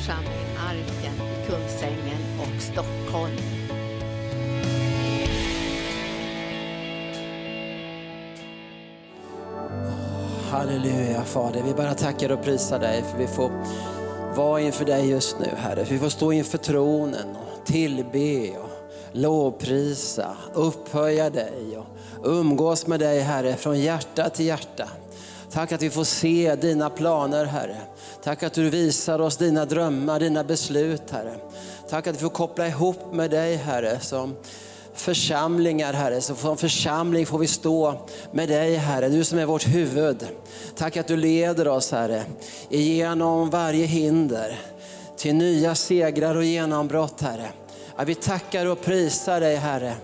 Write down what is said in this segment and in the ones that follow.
församling Arken i Kungsängen och Stockholm. Halleluja Fader, vi bara tackar och prisar dig för vi får vara inför dig just nu Herre. Vi får stå inför tronen och tillbe och lovprisa, upphöja dig och umgås med dig Herre från hjärta till hjärta. Tack att vi får se dina planer Herre. Tack att du visar oss dina drömmar, dina beslut Herre. Tack att vi får koppla ihop med dig Herre som församlingar Herre. Så som församling får vi stå med dig Herre, du som är vårt huvud. Tack att du leder oss Herre igenom varje hinder till nya segrar och genombrott Herre. Att vi tackar och prisar dig Herre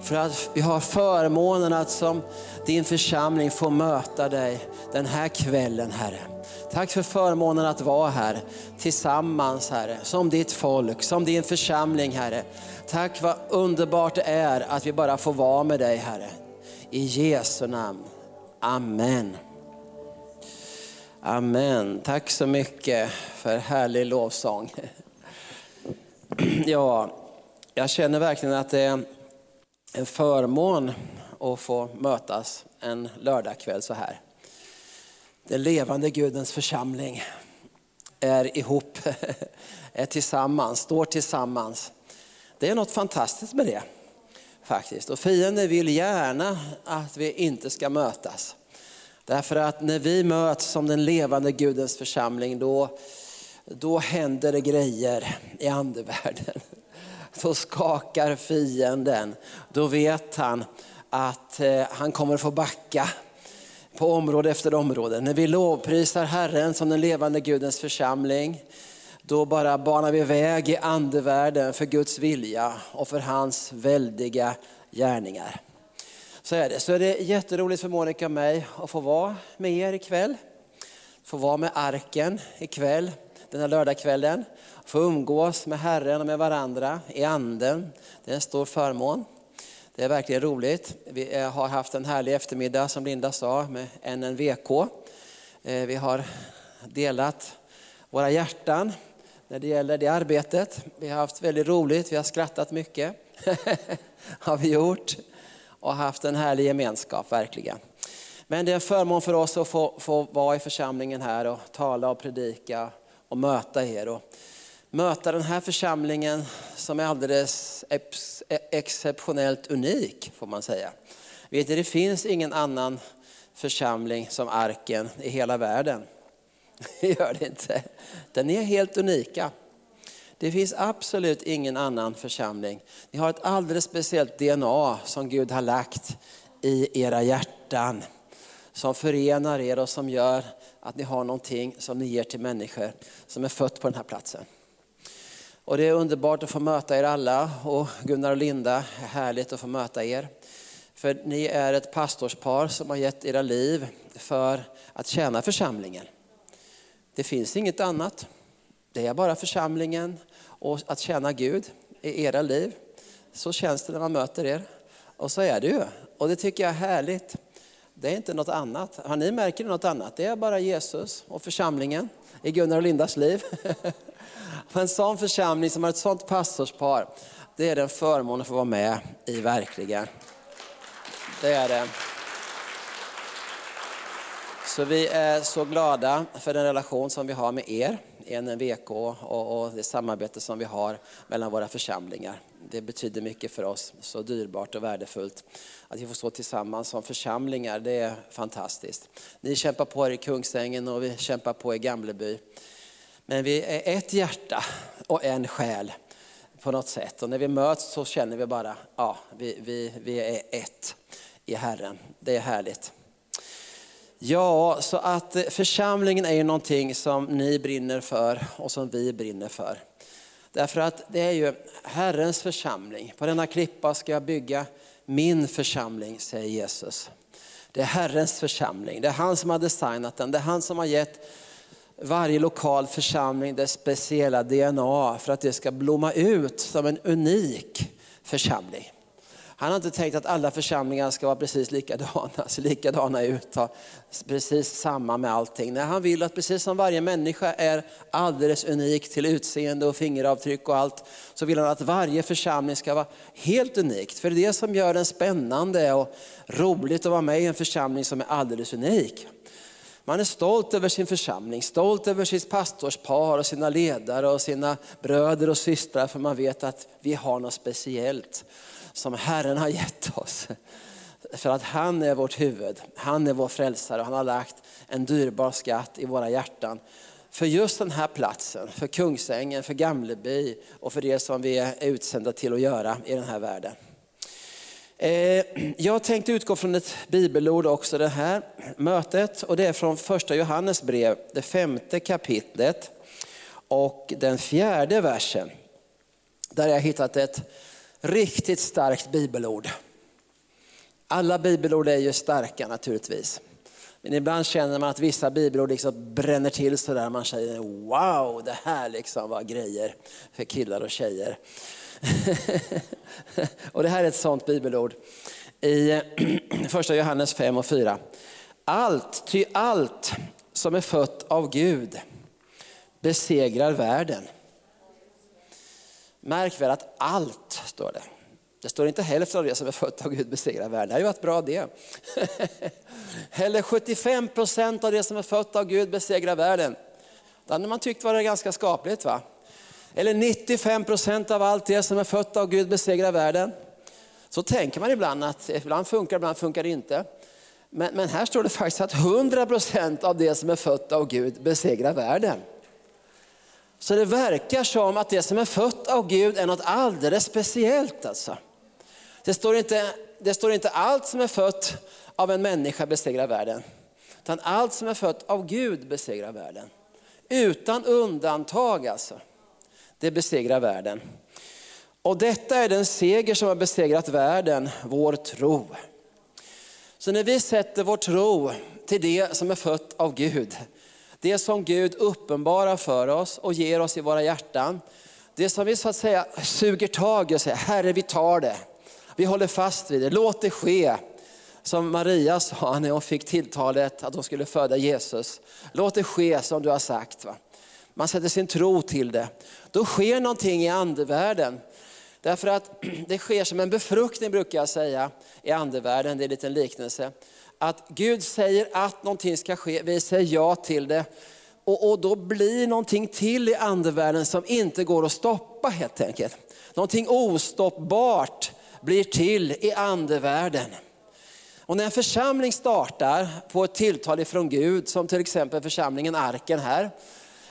för att vi har förmånen att som din församling få möta dig den här kvällen Herre. Tack för förmånen att vara här tillsammans Herre, som ditt folk, som din församling Herre. Tack vad underbart det är att vi bara får vara med dig Herre. I Jesu namn. Amen. Amen. Tack så mycket för härlig lovsång. Ja, jag känner verkligen att det är en förmån att få mötas en lördagkväll så här. Den levande Gudens församling är ihop, är tillsammans, står tillsammans. Det är något fantastiskt med det faktiskt. Och fienden vill gärna att vi inte ska mötas. Därför att när vi möts som den levande Gudens församling då, då händer det grejer i andevärlden. Då skakar fienden. Då vet han att eh, han kommer få backa på område efter område. När vi lovprisar Herren som den levande Gudens församling, då bara banar vi väg i andevärlden för Guds vilja och för hans väldiga gärningar. Så är det. Så är det jätteroligt för Monica och mig att få vara med er ikväll. Få vara med arken ikväll, den här lördagskvällen. Få umgås med Herren och med varandra i anden. Det är en stor förmån. Det är verkligen roligt. Vi eh, har haft en härlig eftermiddag som Linda sa med NNVK. Eh, vi har delat våra hjärtan när det gäller det arbetet. Vi har haft väldigt roligt, vi har skrattat mycket. har vi gjort. Och haft en härlig gemenskap, verkligen. Men det är en förmån för oss att få, få vara i församlingen här och tala och predika och möta er. Och möta den här församlingen som är alldeles exceptionellt unik, får man säga. Vet ni, det finns ingen annan församling som Arken i hela världen. Det gör det inte. Den är helt unika. Det finns absolut ingen annan församling. Ni har ett alldeles speciellt DNA som Gud har lagt i era hjärtan. Som förenar er och som gör att ni har någonting som ni ger till människor som är fött på den här platsen. Och det är underbart att få möta er alla och Gunnar och Linda, är härligt att få möta er. För ni är ett pastorspar som har gett era liv för att tjäna församlingen. Det finns inget annat. Det är bara församlingen och att tjäna Gud i era liv. Så känns det när man möter er. Och så är det ju. Och det tycker jag är härligt. Det är inte något annat. Har ni märker något annat? Det är bara Jesus och församlingen i Gunnar och Lindas liv. För en sån församling som har ett sånt pastorspar, det är den förmån att få vara med i verkligen. Det är det. Så vi är så glada för den relation som vi har med er, NNVK och, och det samarbete som vi har mellan våra församlingar. Det betyder mycket för oss, så dyrbart och värdefullt. Att vi får stå tillsammans som församlingar, det är fantastiskt. Ni kämpar på er i Kungsängen och vi kämpar på i Gamleby. Men vi är ett hjärta och en själ på något sätt. Och när vi möts så känner vi bara, ja, vi, vi, vi är ett i Herren. Det är härligt. Ja, så att eh, församlingen är ju någonting som ni brinner för och som vi brinner för. Därför att det är ju Herrens församling. På denna klippa ska jag bygga min församling, säger Jesus. Det är Herrens församling. Det är han som har designat den. Det är han som har gett varje lokal församling dess speciella DNA för att det ska blomma ut som en unik församling. Han har inte tänkt att alla församlingar ska vara precis likadana, se alltså likadana ut, ha precis samma med allting. Nej, han vill att precis som varje människa är alldeles unik till utseende och fingeravtryck och allt, så vill han att varje församling ska vara helt unikt. För det är det som gör den spännande och roligt att vara med i en församling som är alldeles unik. Man är stolt över sin församling, stolt över sitt pastorspar och sina ledare och sina bröder och systrar för man vet att vi har något speciellt som Herren har gett oss. För att han är vårt huvud, han är vår frälsare och han har lagt en dyrbar skatt i våra hjärtan. För just den här platsen, för Kungsängen, för Gamleby och för det som vi är utsända till att göra i den här världen. Eh, jag tänkte utgå från ett bibelord också det här mötet och det är från första Johannes brev, det femte kapitlet och den fjärde versen. Där har jag hittat ett riktigt starkt bibelord. Alla bibelord är ju starka naturligtvis. Men ibland känner man att vissa bibelord liksom bränner till sådär. Man säger wow, det här liksom var grejer för killar och tjejer. och det här är ett sånt bibelord. I första Johannes 5 och 4. Allt, ty allt som är fött av Gud besegrar världen. Märk väl att allt står det. Det står inte hälften av det som är fött av Gud besegrar världen. Det hade varit bra det. Eller 75 procent av det som är fött av Gud besegrar världen. Det hade man tyckt var ganska skapligt va? Eller 95 procent av allt det som är fött av Gud besegrar världen. Så tänker man ibland att ibland funkar, ibland funkar det inte. Men, men här står det faktiskt att 100 procent av det som är fött av Gud besegrar världen. Så det verkar som att det som är fött av Gud är något alldeles speciellt. Alltså. Det, står inte, det står inte allt som är fött av en människa besegrar världen. Utan allt som är fött av Gud besegrar världen. Utan undantag alltså. Det besegrar världen. Och detta är den seger som har besegrat världen, vår tro. Så när vi sätter vår tro till det som är fött av Gud, det som Gud uppenbarar för oss och ger oss i våra hjärtan. Det som vi så att säga suger tag i och säger, Herre vi tar det. Vi håller fast vid det, låt det ske. Som Maria sa när hon fick tilltalet att hon skulle föda Jesus. Låt det ske som du har sagt. Va? Man sätter sin tro till det. Då sker någonting i andevärlden. Därför att det sker som en befruktning brukar jag säga i andevärlden, det är en liten liknelse att Gud säger att någonting ska ske, vi säger ja till det. Och, och då blir någonting till i andevärlden som inte går att stoppa helt enkelt. Någonting ostoppbart blir till i andevärlden. Och när en församling startar på ett tilltal ifrån Gud, som till exempel församlingen Arken här,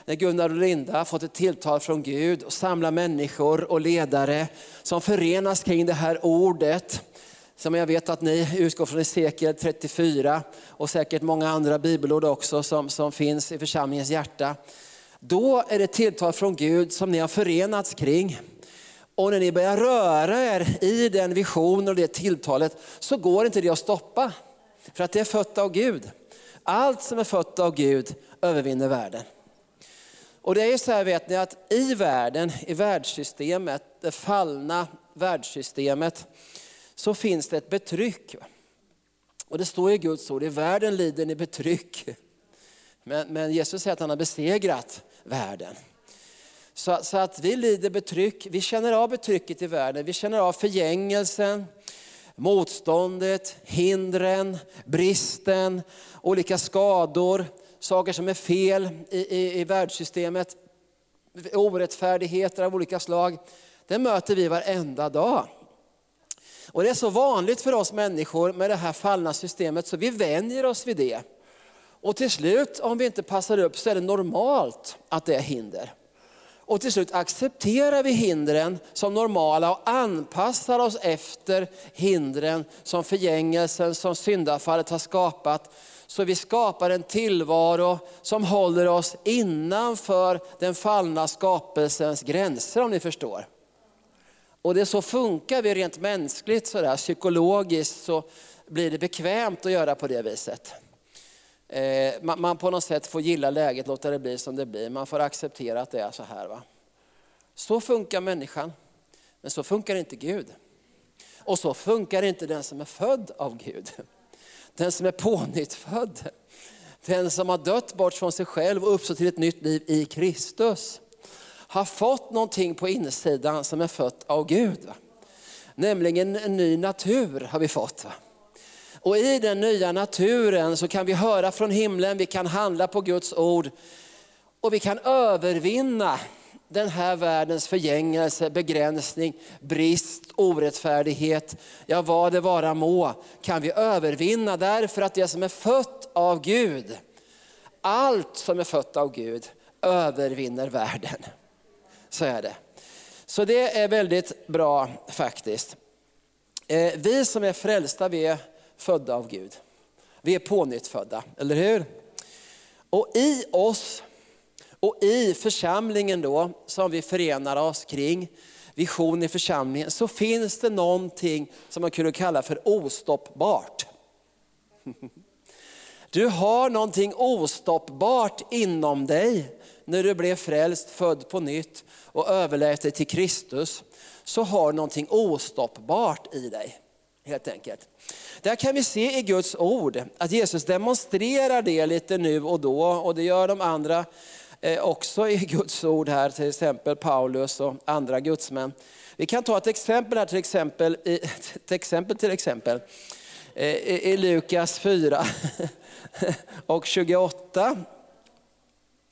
när Gunnar och Linda fått ett tilltal från Gud och samlar människor och ledare som förenas kring det här ordet som jag vet att ni utgår från Hesekiel 34 och säkert många andra bibelord också som, som finns i församlingens hjärta. Då är det tilltal från Gud som ni har förenats kring. Och när ni börjar röra er i den visionen och det tilltalet så går inte det att stoppa. För att det är fött av Gud. Allt som är fött av Gud övervinner världen. Och det är så här vet ni att i världen, i världssystemet, det fallna världssystemet, så finns det ett betryck. Och det står i Guds ord, i världen lider ni betryck. Men, men Jesus säger att han har besegrat världen. Så, så, att vi lider betryck, vi känner av betrycket i världen, vi känner av förgängelsen, motståndet, hindren, bristen, olika skador, saker som är fel i, i, i världssystemet, orättfärdigheter av olika slag. Det möter vi varenda dag. Och det är så vanligt för oss människor med det här fallna systemet så vi vänjer oss vid det. Och till slut, om vi inte passar upp, så är det normalt att det är hinder. Och till slut accepterar vi hindren som normala och anpassar oss efter hindren som förgängelsen, som syndafallet har skapat. Så vi skapar en tillvaro som håller oss innanför den fallna skapelsens gränser om ni förstår. Och det så funkar vi rent mänskligt, sådär, psykologiskt så blir det bekvämt att göra på det viset. Eh, man, man, på något sätt får gilla läget, låta det bli som det blir. Man får acceptera att det är så här. Va? Så funkar människan, men så funkar inte Gud. Och så funkar inte den som är född av Gud. Den som är pånyttfödd. Den som har dött bort från sig själv och uppstått till ett nytt liv i Kristus. Har fått någonting på insidan som är fött av Gud. Nämligen en ny natur har vi fått. Och i den nya naturen så kan vi höra från himlen, vi kan handla på Guds ord och vi kan övervinna den här världens förgängelse, begränsning, brist, orättfärdighet, ja vad det vara må, kan vi övervinna därför att det som är fött av Gud, allt som är fött av Gud övervinner världen. Så är det. Så det är väldigt bra faktiskt. Eh, vi som är frälsta, vi är födda av Gud. Vi är pånyttfödda, eller hur? Och i oss och i församlingen då, som vi förenar oss kring, vision i församlingen, så finns det någonting som man kunde kalla för ostoppbart. Du har någonting ostoppbart inom dig när du blev frälst, född på nytt och överlät dig till Kristus. Så har du någonting ostoppbart i dig, helt enkelt. Där kan vi se i Guds ord att Jesus demonstrerar det lite nu och då och det gör de andra Eh, också i Guds ord här, till exempel Paulus och andra gudsmän. Vi kan ta ett exempel här till exempel, ett exempel till exempel. Eh, i, I Lukas 4 och 28.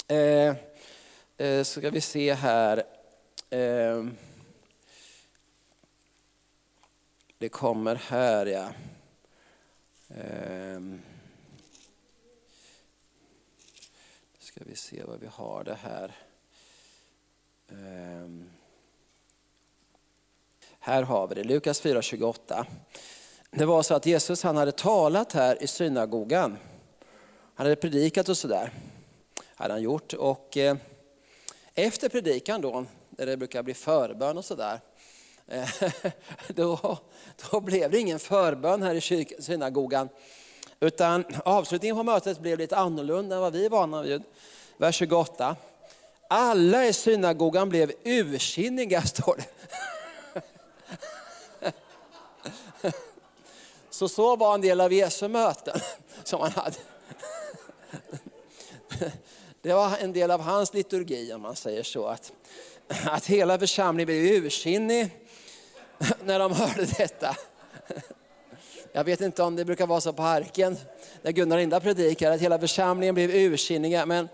Eh, så ska vi se här. Det kommer här ja. Eh, vi se vad vi har det här. Um, här har vi det, Lukas 4.28. Det var så att Jesus han hade talat här i synagogan. Han hade predikat och sådär. Hade han gjort. Och eh, efter predikan då, där det brukar bli förbön och sådär. Eh, då, då blev det ingen förbön här i synagogan. Utan avslutningen på mötet blev lite annorlunda än vad vi är vana vid. Vers 28. Alla i synagogan blev ursinniga, står det. Så så var en del av Jesu möten som han hade. Det var en del av hans liturgi om man säger så. Att, att hela församlingen blev ursinnig när de hörde detta. Jag vet inte om det brukar vara så på Arken, när Gunnar Linda predikar, att hela församlingen blev ursinniga. Men,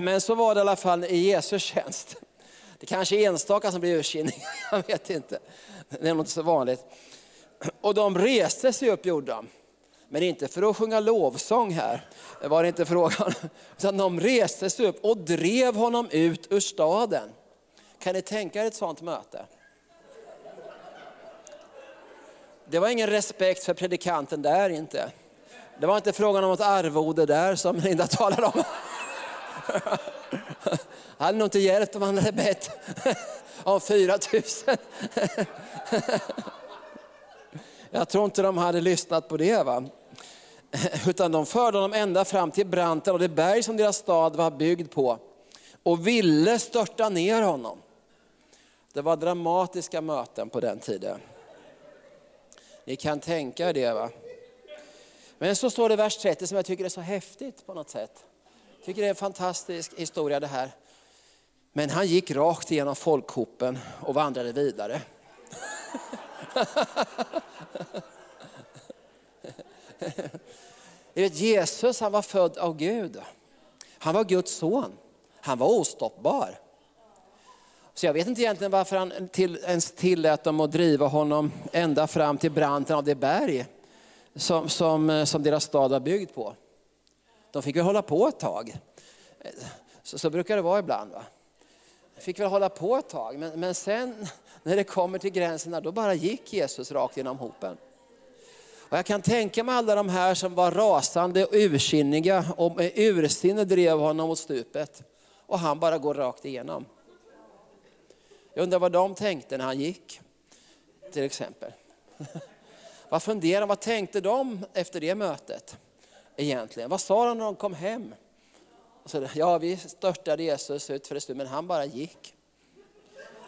men så var det i alla fall i Jesu tjänst. Det kanske är enstaka som blir ursinniga, jag vet inte. Det är nog inte så vanligt. Och de reste sig upp gjorde de. Men inte för att sjunga lovsång här, det var det inte frågan Utan de reste sig upp och drev honom ut ur staden. Kan ni tänka er ett sånt möte? Det var ingen respekt för predikanten där inte. Det var inte frågan om något arvode där som Linda talade om. Det hade nog inte hjälpt om han hade bett om 4 000. Jag tror inte de hade lyssnat på det. Va? Utan de förde honom ända fram till branten och det berg som deras stad var byggd på och ville störta ner honom. Det var dramatiska möten på den tiden. Ni kan tänka er det. va? Men så står det i vers 30 som jag tycker är så häftigt på något sätt. Jag tycker det är en fantastisk historia det här. Men han gick rakt igenom folkhopen och vandrade vidare. vet, Jesus han var född av Gud. Han var Guds son. Han var ostoppbar. Så jag vet inte egentligen varför han till, ens tillät dem att driva honom ända fram till branten av det berg som, som, eh, som deras stad var byggd på. De fick väl hålla på ett tag. Så, så brukar det vara ibland. Va? De fick väl hålla på ett tag, men, men sen när det kommer till gränserna då bara gick Jesus rakt genom hopen. Och jag kan tänka mig alla de här som var rasande och ursinniga och med ursinne drev honom mot stupet. Och han bara går rakt igenom. Jag undrar vad de tänkte när han gick, till exempel. Vad funderade vad tänkte de efter det mötet egentligen? Vad sa de när de kom hem? Så, ja, vi störtade Jesus ut för en stund, men han bara gick.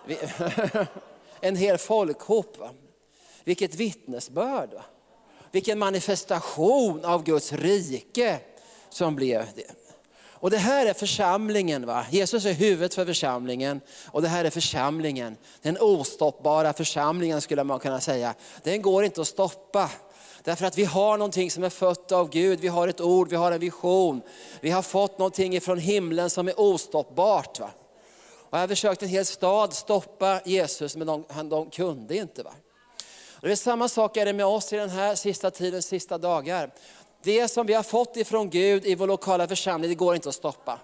Vi, en hel folkhop. Va? Vilket vittnesbörd. Vilken manifestation av Guds rike som blev det. Och det här är församlingen. Va? Jesus är huvudet för församlingen och det här är församlingen. Den ostoppbara församlingen skulle man kunna säga. Den går inte att stoppa. Därför att vi har någonting som är fött av Gud, vi har ett ord, vi har en vision. Vi har fått någonting ifrån himlen som är ostoppbart. Va? Och jag har försökt en hel stad stoppa Jesus, men de, de kunde inte. Va? Och det är samma sak är det med oss i den här sista tidens sista dagar. Det som vi har fått ifrån Gud i vår lokala församling, det går inte att stoppa.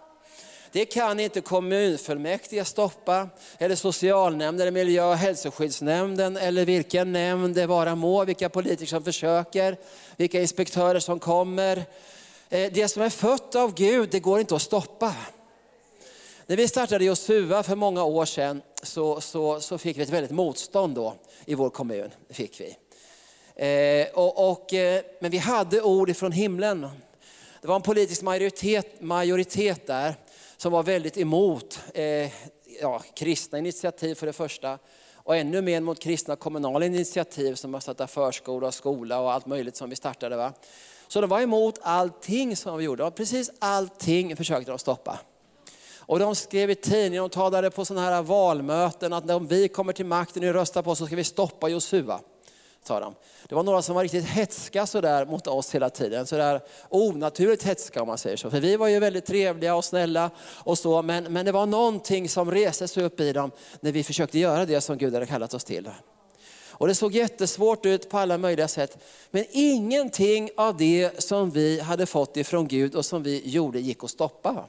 Det kan inte kommunfullmäktige stoppa, eller socialnämnden, eller miljö och hälsoskyddsnämnden, eller vilken nämnd det vara må, vilka politiker som försöker, vilka inspektörer som kommer. Eh, det som är fött av Gud, det går inte att stoppa. När vi startade Josua för många år sedan så, så, så fick vi ett väldigt motstånd då i vår kommun. Fick vi. Eh, och, och, eh, men vi hade ord ifrån himlen. Det var en politisk majoritet, majoritet där som var väldigt emot eh, ja, kristna initiativ för det första. Och ännu mer mot kristna kommunala initiativ som att starta förskola och skola och allt möjligt som vi startade. Va? Så de var emot allting som vi gjorde. och Precis allting försökte de stoppa. Och de skrev i tidningen, de talade på sådana här valmöten att om vi kommer till makten och röstar på oss så ska vi stoppa Josua sa de. Det var några som var riktigt hetska sådär mot oss hela tiden. Sådär onaturligt hetska om man säger så. För vi var ju väldigt trevliga och snälla och så. Men, men det var någonting som reste sig upp i dem när vi försökte göra det som Gud hade kallat oss till. Och det såg jättesvårt ut på alla möjliga sätt. Men ingenting av det som vi hade fått ifrån Gud och som vi gjorde gick att stoppa.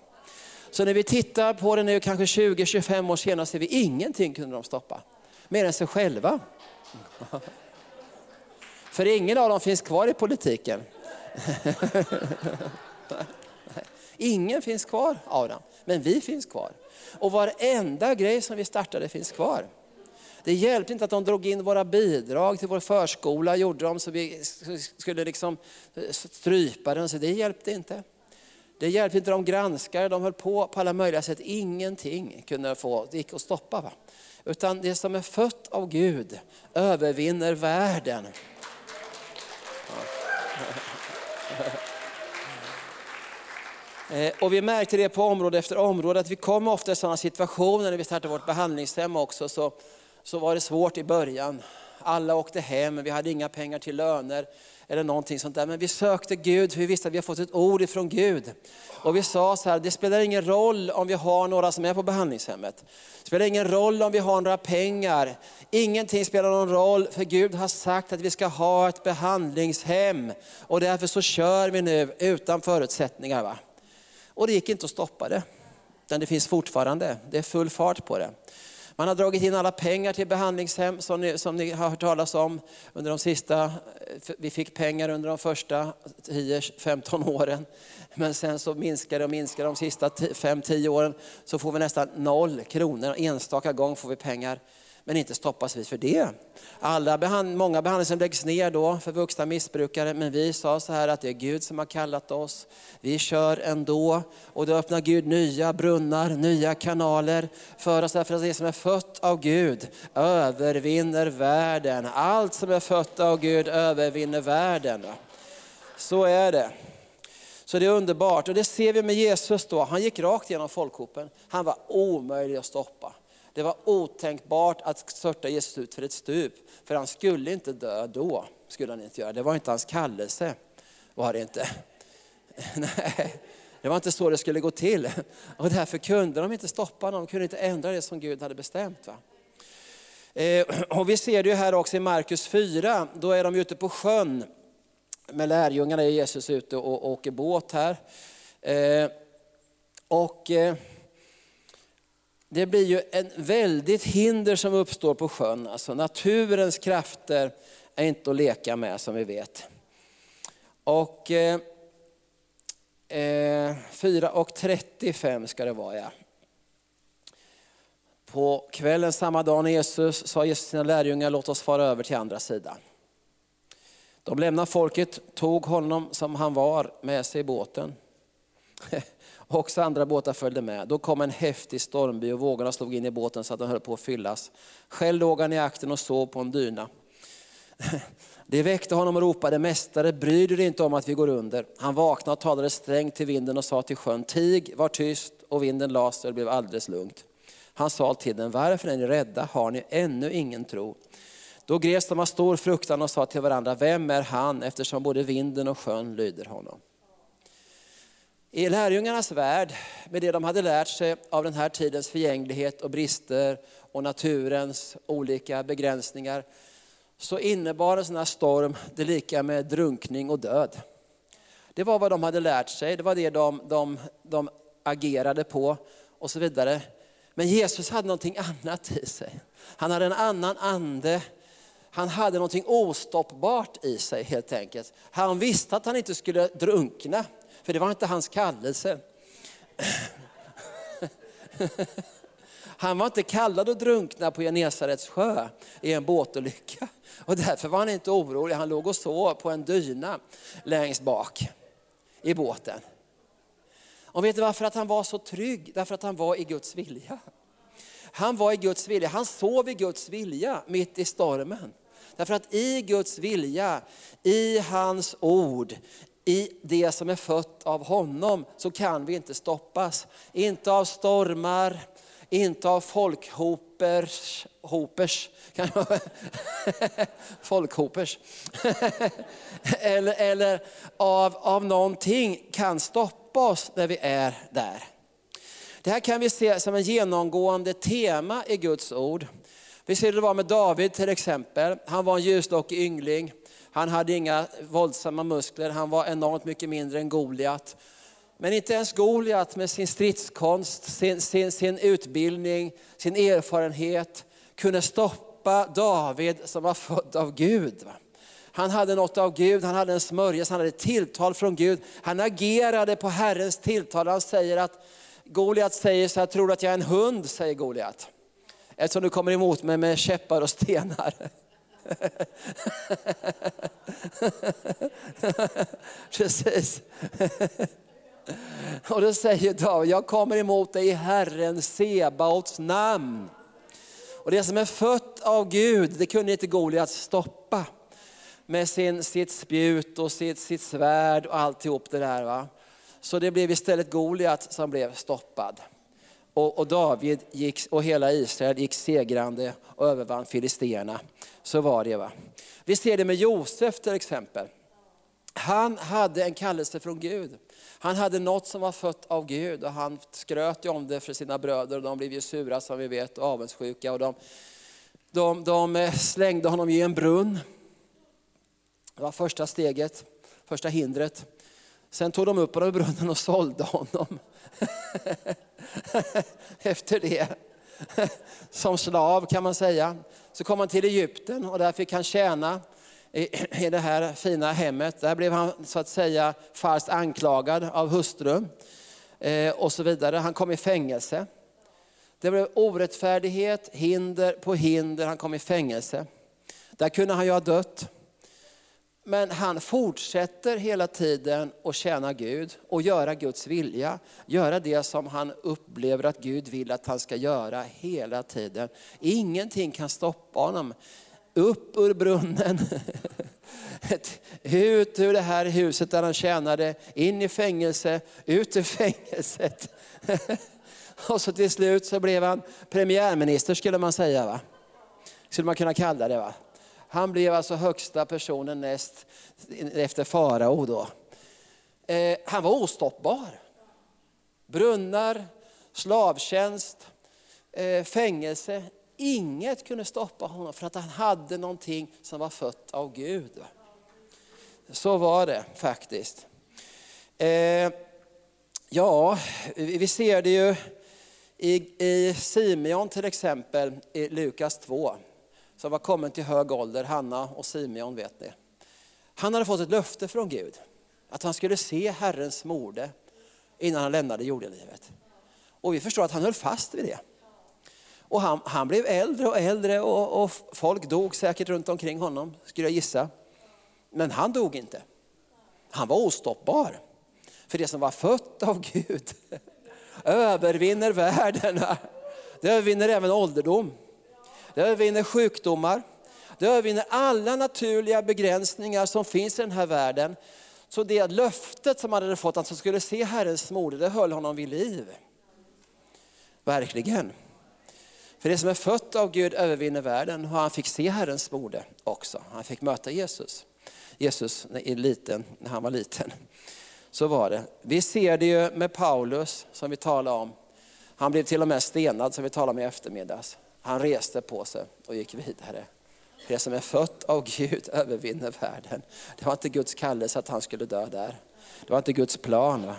Så när vi tittar på det nu, kanske 20-25 år senare, ser vi ingenting kunde de stoppa. Mer än sig själva. För ingen av dem finns kvar i politiken. Ingen finns kvar av dem, men vi finns kvar. Och varenda grej som vi startade finns kvar. Det hjälpte inte att de drog in våra bidrag till vår förskola, gjorde de så vi skulle liksom strypa den, så det hjälpte inte. Det hjälpte inte de granskade, de höll på på alla möjliga sätt. Ingenting kunde få, det gick att stoppa. Va? Utan det som är fött av Gud övervinner världen. Eh, och vi märkte det på område efter område att vi kom ofta i sådana situationer när vi startade vårt behandlingshem också så, så var det svårt i början. Alla åkte hem, vi hade inga pengar till löner eller någonting sånt där. Men vi sökte Gud för vi visste att vi har fått ett ord ifrån Gud. Och vi sa så här, det spelar ingen roll om vi har några som är på behandlingshemmet. Det spelar ingen roll om vi har några pengar. Ingenting spelar någon roll för Gud har sagt att vi ska ha ett behandlingshem. Och därför så kör vi nu utan förutsättningar. Va? Och det gick inte att stoppa det. Utan det finns fortfarande, det är full fart på det. Man har dragit in alla pengar till behandlingshem som ni, som ni har hört talas om under de sista, eh, vi fick pengar under de första 10-15 åren. Men sen så minskar det och minskar de sista 5-10 åren så får vi nästan noll kronor. Enstaka gång får vi pengar. Men inte stoppas vi för det. Alla behand, många behandlingar läggs ner då för vuxna missbrukare, men vi sa så här att det är Gud som har kallat oss. Vi kör ändå och då öppnar Gud nya brunnar, nya kanaler för oss. Därför att det som är fött av Gud övervinner världen. Allt som är fött av Gud övervinner världen. Så är det. Så det är underbart och det ser vi med Jesus då. Han gick rakt genom folkhopen. Han var omöjlig att stoppa. Det var otänkbart att störta Jesus ut för ett stup, för han skulle inte dö då. skulle han inte göra. Det var inte hans kallelse, var det inte. Nej, det var inte så det skulle gå till. Och därför kunde de inte stoppa honom, de kunde inte ändra det som Gud hade bestämt. Va? Eh, och vi ser det här också i Markus 4, då är de ute på sjön med lärjungarna, är Jesus ute och åker båt här. Eh, och eh, det blir ju en väldigt hinder som uppstår på sjön. Alltså naturens krafter är inte att leka med som vi vet. Och eh, eh 4.35 ska det vara ja. På kvällen samma dag när Jesus sa Jesus sina lärjungar, låt oss fara över till andra sidan. De lämnade folket, tog honom som han var med sig i båten. Också andra båtar följde med. Då kom en häftig stormby och vågorna slog in i båten så att den höll på att fyllas. Själv låg han i akten och sov på en dyna. Det väckte honom och ropade, Mästare, bryr du dig inte om att vi går under? Han vaknade och talade strängt till vinden och sa till sjön, Tig, var tyst, och vinden lades och det blev alldeles lugnt. Han sa till den, varför är ni rädda? Har ni ännu ingen tro? Då greps de av stor fruktan och sa till varandra, vem är han? Eftersom både vinden och sjön lyder honom. I lärjungarnas värld, med det de hade lärt sig av den här tidens förgänglighet och brister och naturens olika begränsningar, så innebar en sån här storm det lika med drunkning och död. Det var vad de hade lärt sig, det var det de, de, de agerade på och så vidare. Men Jesus hade någonting annat i sig. Han hade en annan ande. Han hade någonting ostoppbart i sig helt enkelt. Han visste att han inte skulle drunkna, för det var inte hans kallelse. Han var inte kallad att drunkna på Genesarets sjö i en båtolycka. Och därför var han inte orolig. Han låg och sov på en dyna längst bak i båten. Och vet du varför att han var så trygg? Därför att han var i Guds vilja. Han var i Guds vilja, han sov i Guds vilja mitt i stormen. Därför att i Guds vilja, i hans ord, i det som är fött av honom så kan vi inte stoppas. Inte av stormar, inte av folkhopers, hopers, folkhopers, eller, eller av, av någonting kan stoppa oss när vi är där. Det här kan vi se som en genomgående tema i Guds ord. Vi ser det var med David till exempel. Han var en ljuslockig yngling. Han hade inga våldsamma muskler, han var enormt mycket mindre än Goliat. Men inte ens Goliat med sin stridskonst, sin, sin, sin utbildning, sin erfarenhet kunde stoppa David som var född av Gud. Han hade något av Gud, han hade en smörjelse, han hade tilltal från Gud. Han agerade på Herrens tilltal. Han säger att Goliat säger så här, tror du att jag är en hund? säger Goliat. Eftersom du kommer emot mig med käppar och stenar. Precis. Och då säger David, jag kommer emot dig i Herren Sebaots namn. Och det som är fött av Gud, det kunde inte Goliat stoppa. Med sin, sitt spjut och sitt, sitt svärd och alltihop det där. Va? Så det blev istället Goliat som blev stoppad. Och, och, David gick, och hela Israel gick segrande och övervann filisterna. Så var det. va. Vi ser det med Josef till exempel. Han hade en kallelse från Gud. Han hade något som var fött av Gud och han skröt om det för sina bröder och de blev ju sura som vi vet och avundsjuka. Och de, de, de eh, slängde honom i en brunn. Det var första steget, första hindret. Sen tog de upp honom ur brunnen och sålde honom. Efter det. Som slav kan man säga. Så kom han till Egypten och där fick han tjäna i, det här fina hemmet. Där blev han så att säga falskt anklagad av hustrun eh, och så vidare. Han kom i fängelse. Det blev orättfärdighet, hinder på hinder. Han kom i fängelse. Där kunde han ju ha dött. Men han fortsätter hela tiden att tjäna Gud och göra Guds vilja. Göra det som han upplever att Gud vill att han ska göra hela tiden. Ingenting kan stoppa honom upp ur brunnen, ut ur det här huset där han tjänade, in i fängelse, ut ur fängelset. Och så till slut så blev han premiärminister skulle man säga. va? Skulle man kunna kalla det. va? Han blev alltså högsta personen näst efter farao då. Eh, han var ostoppbar. Brunnar, slavtjänst, eh, fängelse, Inget kunde stoppa honom för att han hade någonting som var fött av Gud. Så var det faktiskt. Eh, ja, vi ser det ju i, i Simeon till exempel, i Lukas 2, som var kommen till hög ålder, Hanna och Simeon vet ni. Han hade fått ett löfte från Gud, att han skulle se Herrens morde innan han lämnade jordelivet. Och vi förstår att han höll fast vid det. Och han, han blev äldre och äldre och, och, folk dog säkert runt omkring honom, skulle jag gissa. Men han dog inte. Han var ostoppbar. För det som var fött av Gud övervinner världen. Det övervinner även ålderdom. Det övervinner sjukdomar. Det övervinner alla naturliga begränsningar som finns i den här världen. Så det löftet som han hade fått, att han skulle se Herrens mode, det höll honom vid liv. Verkligen. För det som är fött av Gud övervinner världen och han fick se Herrens mode också. Han fick möta Jesus. Jesus när, liten, när han var liten. Så var det. Vi ser det ju med Paulus som vi talade om. Han blev till och med stenad som vi talade om i eftermiddags. Han reste på sig och gick vidare. Det som är fött av Gud övervinner världen. Det var inte Guds kallelse att han skulle dö där. Det var inte Guds plan.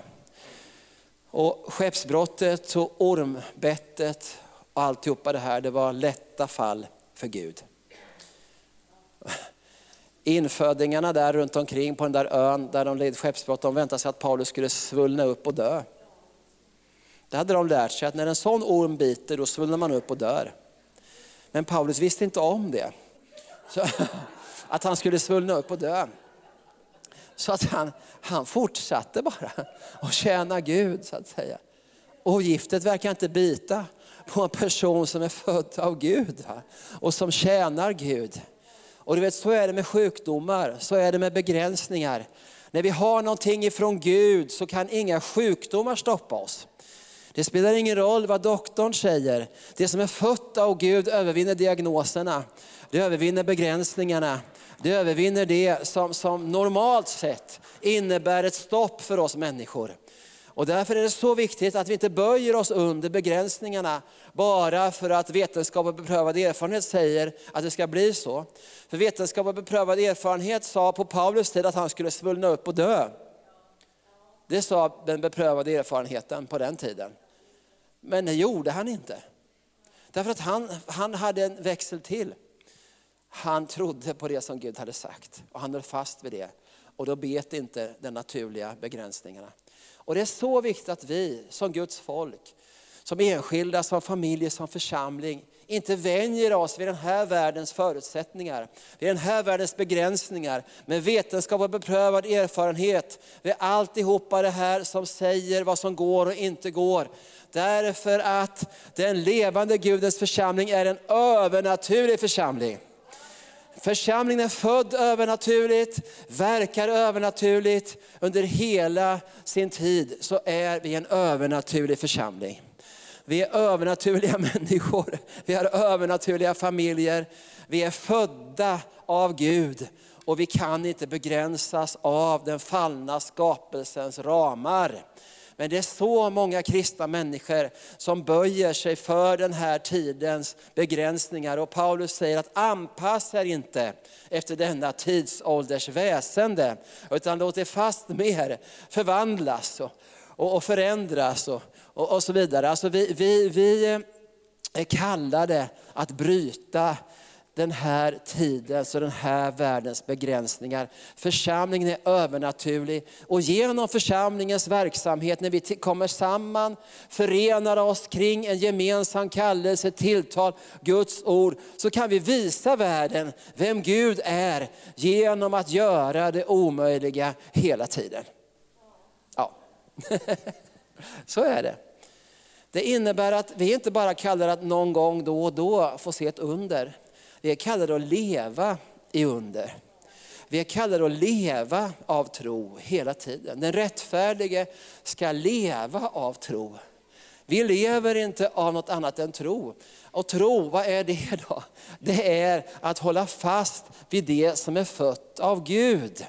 Och skeppsbrottet och ormbettet och alltihopa det här, det var lätta fall för Gud. Infödingarna där runt omkring på den där ön där de led skeppsbrott, de väntade sig att Paulus skulle svullna upp och dö. Det hade de lärt sig att när en sån orm biter då svullnar man upp och dör. Men Paulus visste inte om det. Så, att han skulle svullna upp och dö. Så att han, han fortsatte bara att tjäna Gud så att säga. Och giftet verkar inte bita på en person som är född av Gud och som tjänar Gud. Och du vet, så är det med sjukdomar, så är det med begränsningar. När vi har någonting ifrån Gud så kan inga sjukdomar stoppa oss. Det spelar ingen roll vad doktorn säger. Det som är fött av Gud övervinner diagnoserna. Det övervinner begränsningarna. Det övervinner det som, som normalt sett innebär ett stopp för oss människor. Och därför är det så viktigt att vi inte böjer oss under begränsningarna bara för att vetenskap och beprövad erfarenhet säger att det ska bli så. För vetenskap och beprövad erfarenhet sa på Paulus tid att han skulle svullna upp och dö. Det sa den beprövade erfarenheten på den tiden. Men det gjorde han inte. Därför att han, han hade en växel till. Han trodde på det som Gud hade sagt och han höll fast vid det. Och då bet inte de naturliga begränsningarna. Och det är så viktigt att vi som Guds folk, som enskilda, som familjer, som församling, inte vänjer oss vid den här världens förutsättningar, vid den här världens begränsningar, med vetenskap och beprövad erfarenhet, vid alltihopa det här som säger vad som går och inte går. Därför att den levande Gudens församling är en övernaturlig församling. Församlingen är född övernaturligt, verkar övernaturligt. Under hela sin tid så är vi en övernaturlig församling. Vi är övernaturliga människor, vi har övernaturliga familjer. Vi är födda av Gud och vi kan inte begränsas av den fallna skapelsens ramar. Men det är så många kristna människor som böjer sig för den här tidens begränsningar. Och Paulus säger att anpassa er inte efter denna tidsålders väsende, utan låt er fast mer förvandlas och, och, och förändras och, och, och, så vidare. Alltså vi, vi, vi eh, är kallade att bryta den här tidens och den här världens begränsningar. Församlingen är övernaturlig och genom församlingens verksamhet, när vi kommer samman, förenar oss kring en gemensam kallelse, tilltal, Guds ord, så kan vi visa världen vem Gud är genom att göra det omöjliga hela tiden. Ja, så är det. Det innebär att vi inte bara kallar att någon gång då och då få se ett under. Vi är kallade att leva i under. Vi är kallade att leva av tro hela tiden. Den rättfärdige ska leva av tro. Vi lever inte av något annat än tro. Och tro, vad är det då? Det är att hålla fast vid det som är fött av Gud.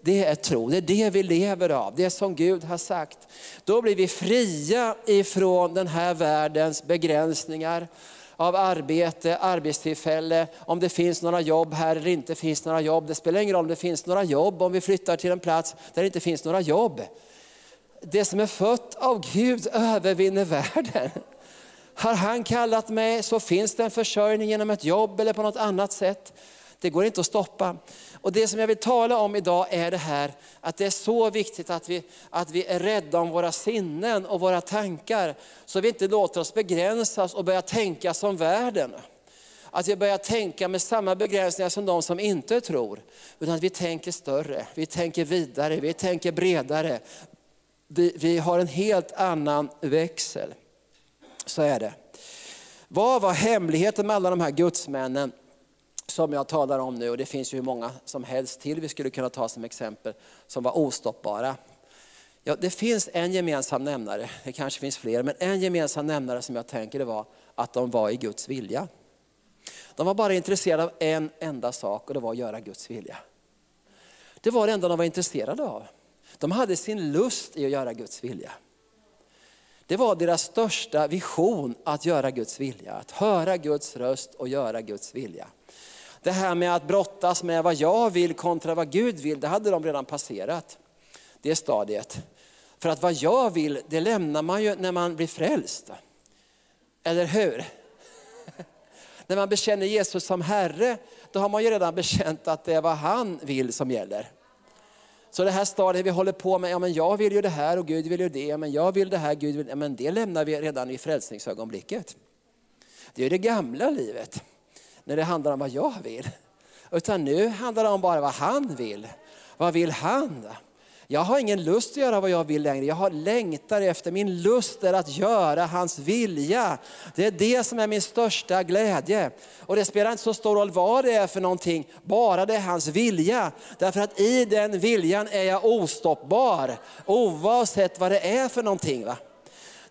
Det är tro, det är det vi lever av, det som Gud har sagt. Då blir vi fria ifrån den här världens begränsningar av arbete, arbetstillfälle, om det finns några jobb här eller inte finns några jobb. Det spelar ingen roll om det finns några jobb om vi flyttar till en plats där det inte finns några jobb. Det som är fött av Gud övervinner världen. Har han kallat mig så finns det en försörjning genom ett jobb eller på något annat sätt. Det går inte att stoppa. Och det som jag vill tala om idag är det här att det är så viktigt att vi, att vi är rädda om våra sinnen och våra tankar. Så vi inte låter oss begränsas och börja tänka som världen. Att vi börjar tänka med samma begränsningar som de som inte tror. Utan att vi tänker större, vi tänker vidare, vi tänker bredare. Vi, vi har en helt annan växel. Så är det. Vad var hemligheten med alla de här gudsmännen? Som jag talar om nu, och det finns ju hur många som helst till vi skulle kunna ta som exempel, som var ostoppbara. Ja, det finns en gemensam nämnare, det kanske finns fler, men en gemensam nämnare som jag tänker det var att de var i Guds vilja. De var bara intresserade av en enda sak och det var att göra Guds vilja. Det var det enda de var intresserade av. De hade sin lust i att göra Guds vilja. Det var deras största vision att göra Guds vilja, att höra Guds röst och göra Guds vilja. Det här med att brottas med vad jag vill kontra vad Gud vill, det hade de redan passerat. Det stadiet. För att vad jag vill, det lämnar man ju när man blir frälst. Eller hur? när man bekänner Jesus som Herre, då har man ju redan bekänt att det är vad han vill som gäller. Så det här stadiet vi håller på med, ja men jag vill ju det här och Gud vill ju det, ja, men jag vill det här, Gud vill det, men det lämnar vi redan i frälsningsögonblicket. Det är det gamla livet, när det handlar om vad jag vill. Utan nu handlar det om bara vad han vill. Vad vill han? Jag har ingen lust att göra vad jag vill längre. Jag har längtar efter, min lust är att göra hans vilja. Det är det som är min största glädje. Och det spelar inte så stor roll vad det är för någonting, bara det är hans vilja. Därför att i den viljan är jag ostoppbar, oavsett vad det är för någonting. Va?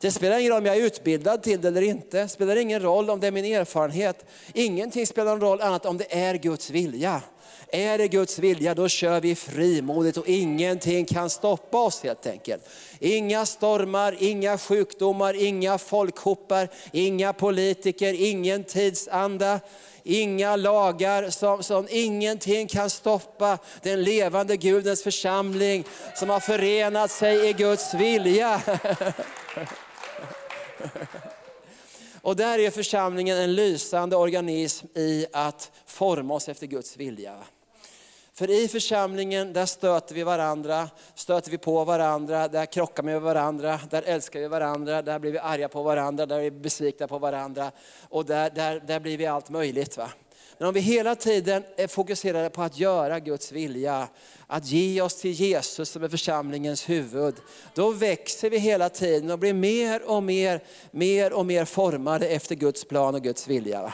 Det spelar ingen roll om jag är utbildad till det eller inte. Det spelar ingen roll om det är min erfarenhet. Ingenting spelar någon roll annat om det är Guds vilja. Är det Guds vilja, då kör vi frimodigt och ingenting kan stoppa oss helt enkelt. Inga stormar, inga sjukdomar, inga folkhopar, inga politiker, ingen tidsanda, inga lagar, som, som ingenting kan stoppa den levande Gudens församling som har förenat sig i Guds vilja. Och där är församlingen en lysande organism i att forma oss efter Guds vilja. För i församlingen, där stöter vi varandra, stöter vi på varandra, där krockar vi med varandra, där älskar vi varandra, där blir vi arga på varandra, där är vi besvikna på varandra. Och där, där, där blir vi allt möjligt. Va? Men om vi hela tiden är fokuserade på att göra Guds vilja, att ge oss till Jesus som är församlingens huvud, då växer vi hela tiden och blir mer och mer, mer och mer formade efter Guds plan och Guds vilja.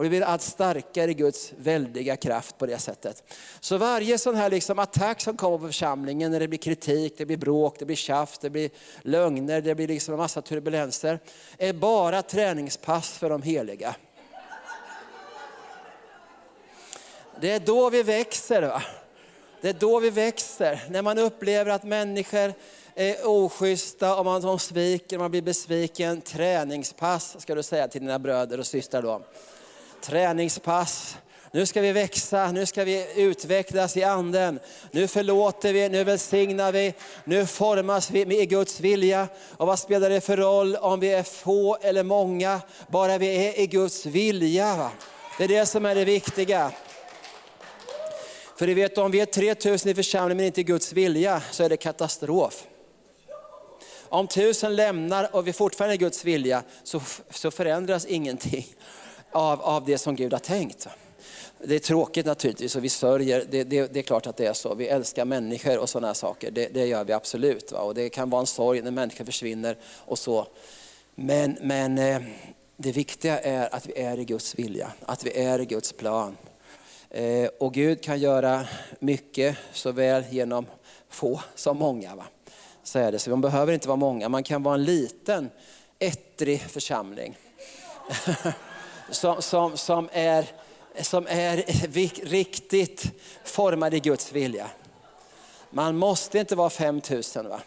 Och vi blir allt starkare i Guds väldiga kraft på det sättet. Så varje sån här liksom attack som kommer på församlingen, när det blir kritik, det blir bråk, det blir tjafs, det blir lögner, det blir liksom en massa turbulenser, är bara träningspass för de heliga. Det är då vi växer. Va? Det är då vi växer. När man upplever att människor är oschyssta, och man sviker, man blir besviken. Träningspass ska du säga till dina bröder och systrar då träningspass. Nu ska vi växa, nu ska vi utvecklas i anden. Nu förlåter vi, nu välsignar vi, nu formas vi i Guds vilja. Och vad spelar det för roll om vi är få eller många, bara vi är i Guds vilja. Det är det som är det viktiga. För du vet om vi är 3000 i församlingen men inte i Guds vilja så är det katastrof. Om tusen lämnar och vi fortfarande är i Guds vilja så, så förändras ingenting av, av det som Gud har tänkt. Det är tråkigt naturligtvis och vi sörjer, det, det, det, är klart att det är så. Vi älskar människor och sådana saker, det, det gör vi absolut. Va? Och det kan vara en sorg när människor försvinner och så. Men, men eh, det viktiga är att vi är i Guds vilja, att vi är i Guds plan. Eh, och Gud kan göra mycket såväl genom få som många. Va? Så är det, så man behöver inte vara många, man kan vara en liten ettrig församling. som, som, som, är, som är riktigt formad i Guds vilja. Man måste inte vara 5000 va?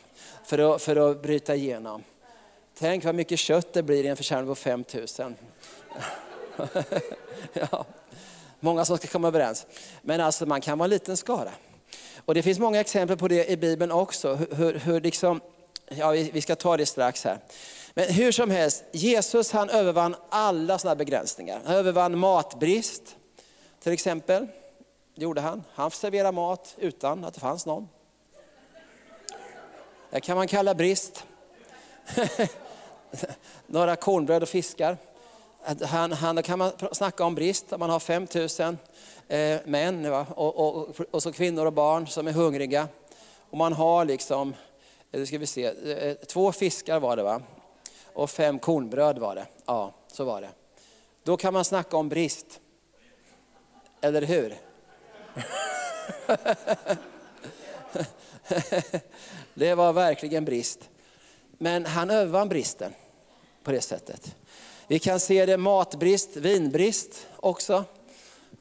För, att, för att bryta igenom. Tänk vad mycket kött det blir i en församling på 5000. ja. Många som ska komma överens. Men alltså man kan vara en liten skara. Och det finns många exempel på det i Bibeln också. Hur, hur, liksom, ja, vi, vi ska ta det strax här. Men hur som helst, Jesus han övervann alla sådana begränsningar. Han övervann matbrist till exempel. Det gjorde han. Han serverade mat utan att det fanns någon. Det kan man kalla brist. Några kornbröd och fiskar. Han, han, då kan man snacka om brist, man har 5000 eh, män va? Och, och, och, så kvinnor och barn som är hungriga. Och man har liksom, eh, nu ska vi se, eh, två fiskar var det va? och fem kornbröd var det. Ja, så var det. Då kan man snacka om brist. Eller hur? det var verkligen brist. Men han övervann bristen på det sättet. Vi kan se det matbrist, vinbrist också.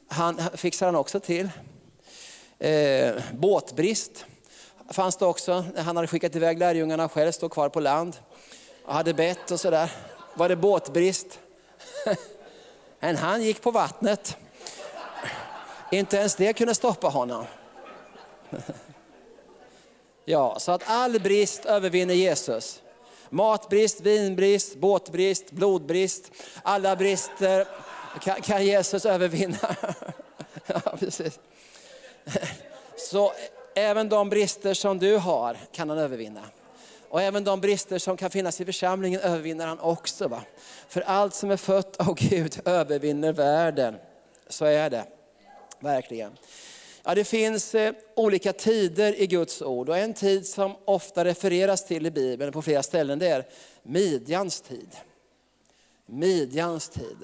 Han fixar han också till. Eh, båtbrist fanns det också. Han hade skickat iväg lärjungarna själv, stod kvar på land. Och hade bett och sådär. Var det båtbrist? Men han gick på vattnet. Inte ens det kunde stoppa honom. Ja, så att all brist övervinner Jesus. Matbrist, vinbrist, båtbrist, blodbrist. Alla brister kan, kan Jesus övervinna. Ja, precis. Så även de brister som du har kan han övervinna. Och även de brister som kan finnas i församlingen övervinner han också. Va? För allt som är fött av Gud övervinner världen. Så är det, verkligen. Ja, det finns eh, olika tider i Guds ord och en tid som ofta refereras till i Bibeln på flera ställen det är midjans tid. Midjans tid.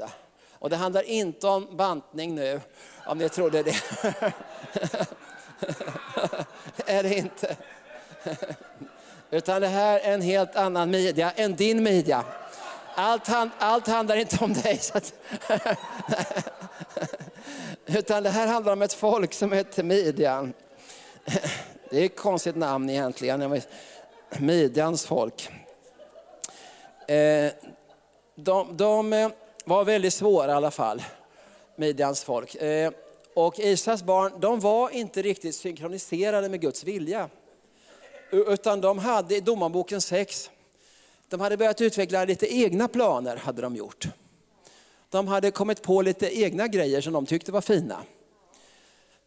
Och det handlar inte om bantning nu, om ni trodde det. är det inte. Utan det här är en helt annan midja än din midja. Allt, hand, allt handlar inte om dig. Utan det här handlar om ett folk som heter Midjan. Det är ett konstigt namn egentligen. Midjans folk. Eh, de, de eh, var väldigt svåra i alla fall, Midjans folk. Eh, och Israels barn, de var inte riktigt synkroniserade med Guds vilja. Utan de hade i Domarboken 6, de hade börjat utveckla lite egna planer, hade de gjort. De hade kommit på lite egna grejer som de tyckte var fina.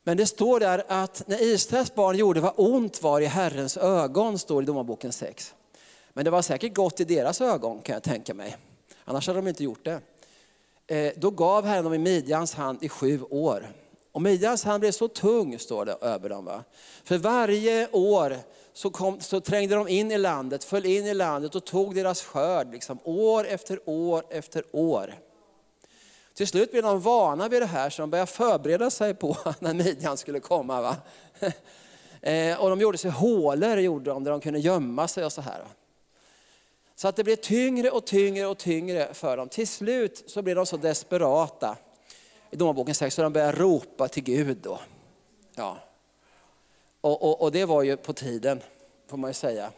Men det står där att när Israels barn gjorde vad ont var i Herrens ögon, står det i Domarboken 6. Men det var säkert gott i deras ögon kan jag tänka mig. Annars hade de inte gjort det. Eh, då gav Herren dem i Midjans hand i sju år. Och Midjans hand blev så tung, står det över dem. Va? För varje år så, kom, så trängde de in i landet, föll in i landet och tog deras skörd liksom, år efter år efter år. Till slut blev de vana vid det här så de började förbereda sig på när midjan skulle komma. Va? Eh, och de gjorde sig hålor gjorde de, där de kunde gömma sig och så här. Så att det blev tyngre och tyngre och tyngre för dem. Till slut så blev de så desperata i Domarboken 6 så de började ropa till Gud. Då. Ja. Och, och, och, det var ju på tiden, får man ju säga,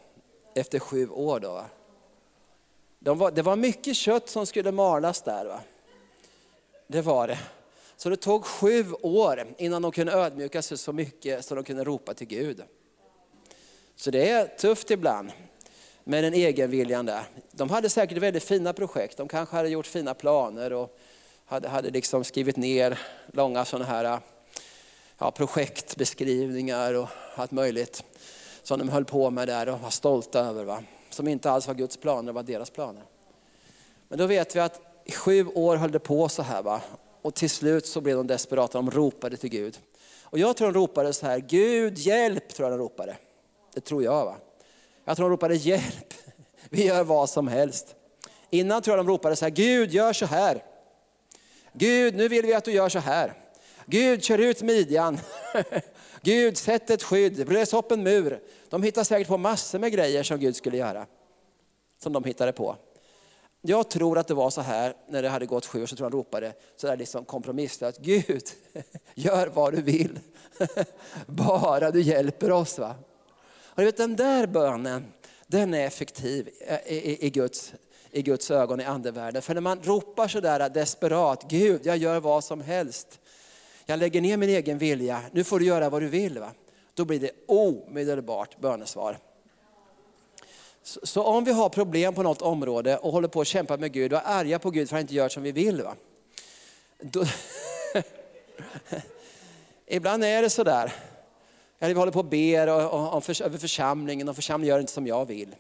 efter sju år. Då, va? De var, det var mycket kött som skulle malas där. Va? Det var det. Så det tog sju år innan de kunde ödmjuka sig så mycket så de kunde ropa till Gud. Så det är tufft ibland med den egenviljan där. De hade säkert väldigt fina projekt, de kanske hade gjort fina planer och hade, hade liksom skrivit ner långa sådana här ja, projektbeskrivningar och allt möjligt som de höll på med där och var stolta över. Va? Som inte alls var Guds planer, det var deras planer. Men då vet vi att i sju år höll det på så här. Va? Och till slut så blev de desperata, de ropade till Gud. Och jag tror de ropade så här, Gud hjälp, tror jag de ropade. Det tror jag. va. Jag tror de ropade hjälp, vi gör vad som helst. Innan tror jag de ropade så här, Gud gör så här. Gud, nu vill vi att du gör så här. Gud, kör ut midjan. Gud, sätt ett skydd, blås upp en mur. De hittade säkert på massor med grejer som Gud skulle göra. Som de hittade på. Jag tror att det var så här, när det hade gått sju år, så tror jag han ropade så där liksom kompromisslöst. Gud, gör vad du vill. Bara du hjälper oss. Va? Och du vet, den där bönen, den är effektiv i, i, i, Guds, i Guds ögon i andevärlden. För när man ropar så där desperat, Gud jag gör vad som helst. Jag lägger ner min egen vilja, nu får du göra vad du vill. Va? Då blir det omedelbart bönesvar. Så, om vi har problem på något område och håller på att kämpa med Gud och är arga på Gud för att han inte gör som vi vill. Va? Då, ibland är det sådär. Eller vi håller på och ber för, över församlingen och församlingen gör inte som jag vill.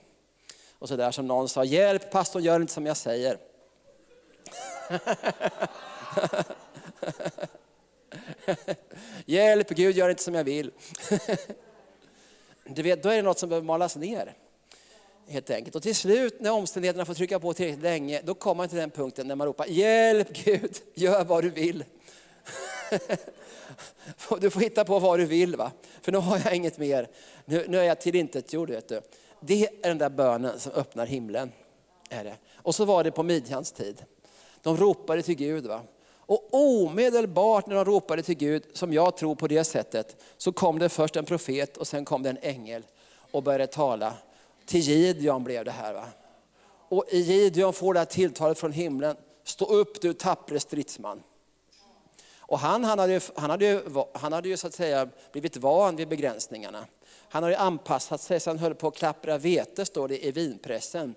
Och sådär som någon sa, hjälp pastorn gör inte som jag säger. hjälp Gud gör inte som jag vill. du vet, då är det något som behöver malas ner helt enkelt. Och till slut när omständigheterna får trycka på tillräckligt länge, då kommer man till den punkten när man ropar hjälp Gud, gör vad du vill. Du får hitta på vad du vill, va? för nu har jag inget mer. Nu, nu är jag tillintetgjord. Vet du. Det är den där bönen som öppnar himlen. Är det. Och så var det på midjans tid. De ropade till Gud. Va? Och omedelbart när de ropade till Gud, som jag tror på det sättet, så kom det först en profet och sen kom det en ängel och började tala. Till Gideon blev det här. Va? Och Gideon får det här tilltalet från himlen. Stå upp du tappre stridsman. Och han, han, hade ju, han, hade ju, han hade ju så att säga blivit van vid begränsningarna. Han hade anpassat sig så han höll på att klappra vete, står det i vinpressen.